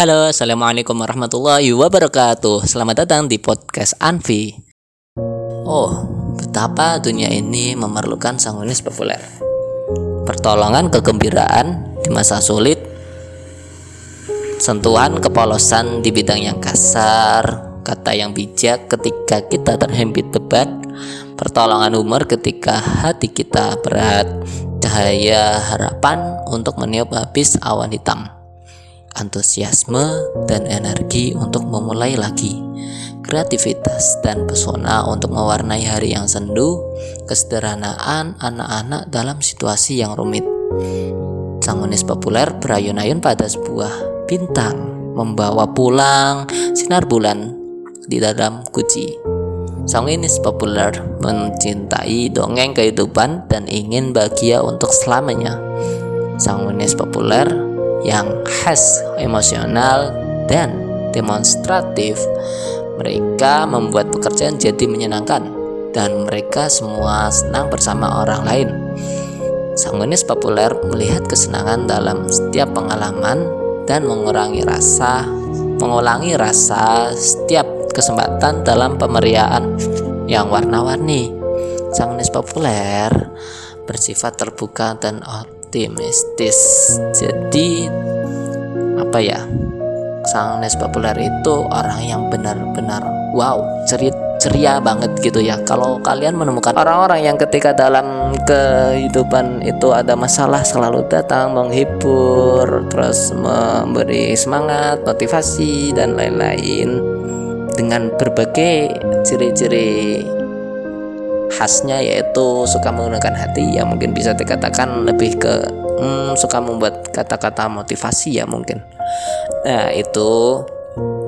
Halo, Assalamualaikum warahmatullahi wabarakatuh. Selamat datang di podcast Anvi Oh, betapa dunia ini memerlukan sangunis populer. Pertolongan kegembiraan di masa sulit Sentuhan kepolosan di bidang yang kasar Kata yang bijak ketika kita terhimpit debat Pertolongan humor ketika hati kita berat Cahaya harapan untuk meniup habis awan hitam antusiasme dan energi untuk memulai lagi, kreativitas dan pesona untuk mewarnai hari yang sendu, kesederhanaan anak-anak dalam situasi yang rumit. Sangunis populer berayun-ayun pada sebuah bintang, membawa pulang sinar bulan di dalam guci. Sanguinis populer mencintai dongeng kehidupan dan ingin bahagia untuk selamanya. Sanguinis populer yang khas emosional dan demonstratif. Mereka membuat pekerjaan jadi menyenangkan dan mereka semua senang bersama orang lain. Sanguinis populer melihat kesenangan dalam setiap pengalaman dan mengurangi rasa mengulangi rasa setiap kesempatan dalam pemeriaan yang warna-warni. Sanguinis populer bersifat terbuka dan optimistis. Jadi apa ya? Sang Nes populer itu orang yang benar-benar wow cerit ceria banget gitu ya. Kalau kalian menemukan orang-orang yang ketika dalam kehidupan itu ada masalah selalu datang menghibur terus memberi semangat motivasi dan lain-lain. Dengan berbagai ciri-ciri khasnya yaitu suka menggunakan hati ya mungkin bisa dikatakan lebih ke hmm, suka membuat kata-kata motivasi ya mungkin. Nah itu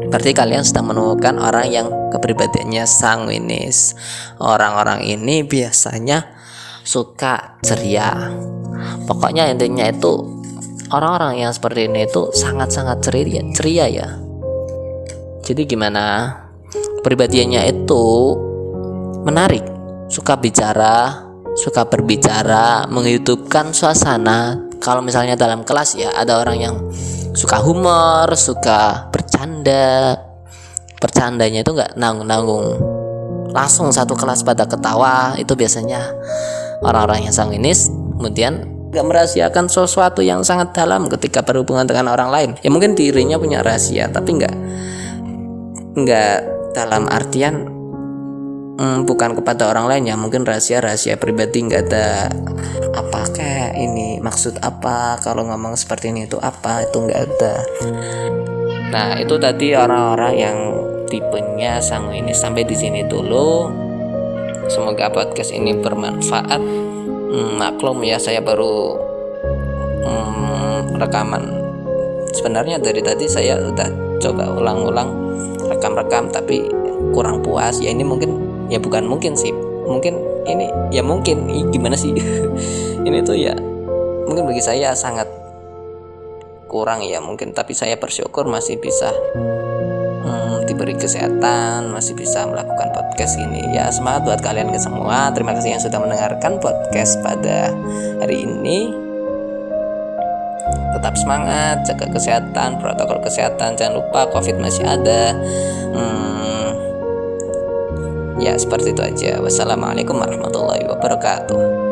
berarti kalian sedang menemukan orang yang kepribadiannya sanguinis. Orang-orang ini biasanya suka ceria. Pokoknya intinya itu orang-orang yang seperti ini itu sangat-sangat ceria ceria ya. Jadi gimana? Kepribadiannya itu menarik suka bicara, suka berbicara, menghidupkan suasana. Kalau misalnya dalam kelas ya ada orang yang suka humor, suka bercanda. Bercandanya itu nggak nanggung-nanggung. Langsung satu kelas pada ketawa itu biasanya orang-orang yang sanginis. Kemudian nggak merahasiakan sesuatu yang sangat dalam ketika berhubungan dengan orang lain. Ya mungkin dirinya punya rahasia, tapi nggak nggak dalam artian hmm, bukan kepada orang lain ya mungkin rahasia rahasia pribadi nggak ada apa kayak ini maksud apa kalau ngomong seperti ini itu apa itu nggak ada. Nah itu tadi orang-orang yang tipenya sang ini sampai di sini dulu. Semoga podcast ini bermanfaat. Hmm, maklum ya saya baru hmm, rekaman. Sebenarnya dari tadi saya udah coba ulang-ulang rekam-rekam tapi kurang puas. Ya ini mungkin ya bukan mungkin sih. Mungkin ini ya mungkin. Gimana sih? Ini tuh ya mungkin bagi saya sangat kurang ya mungkin. Tapi saya bersyukur masih bisa hmm, diberi kesehatan masih bisa melakukan podcast ini. Ya semangat buat kalian ke semua. Terima kasih yang sudah mendengarkan podcast pada hari ini. Tetap semangat jaga kesehatan protokol kesehatan. Jangan lupa covid masih ada. Hmm, ya seperti itu aja. Wassalamualaikum warahmatullahi wabarakatuh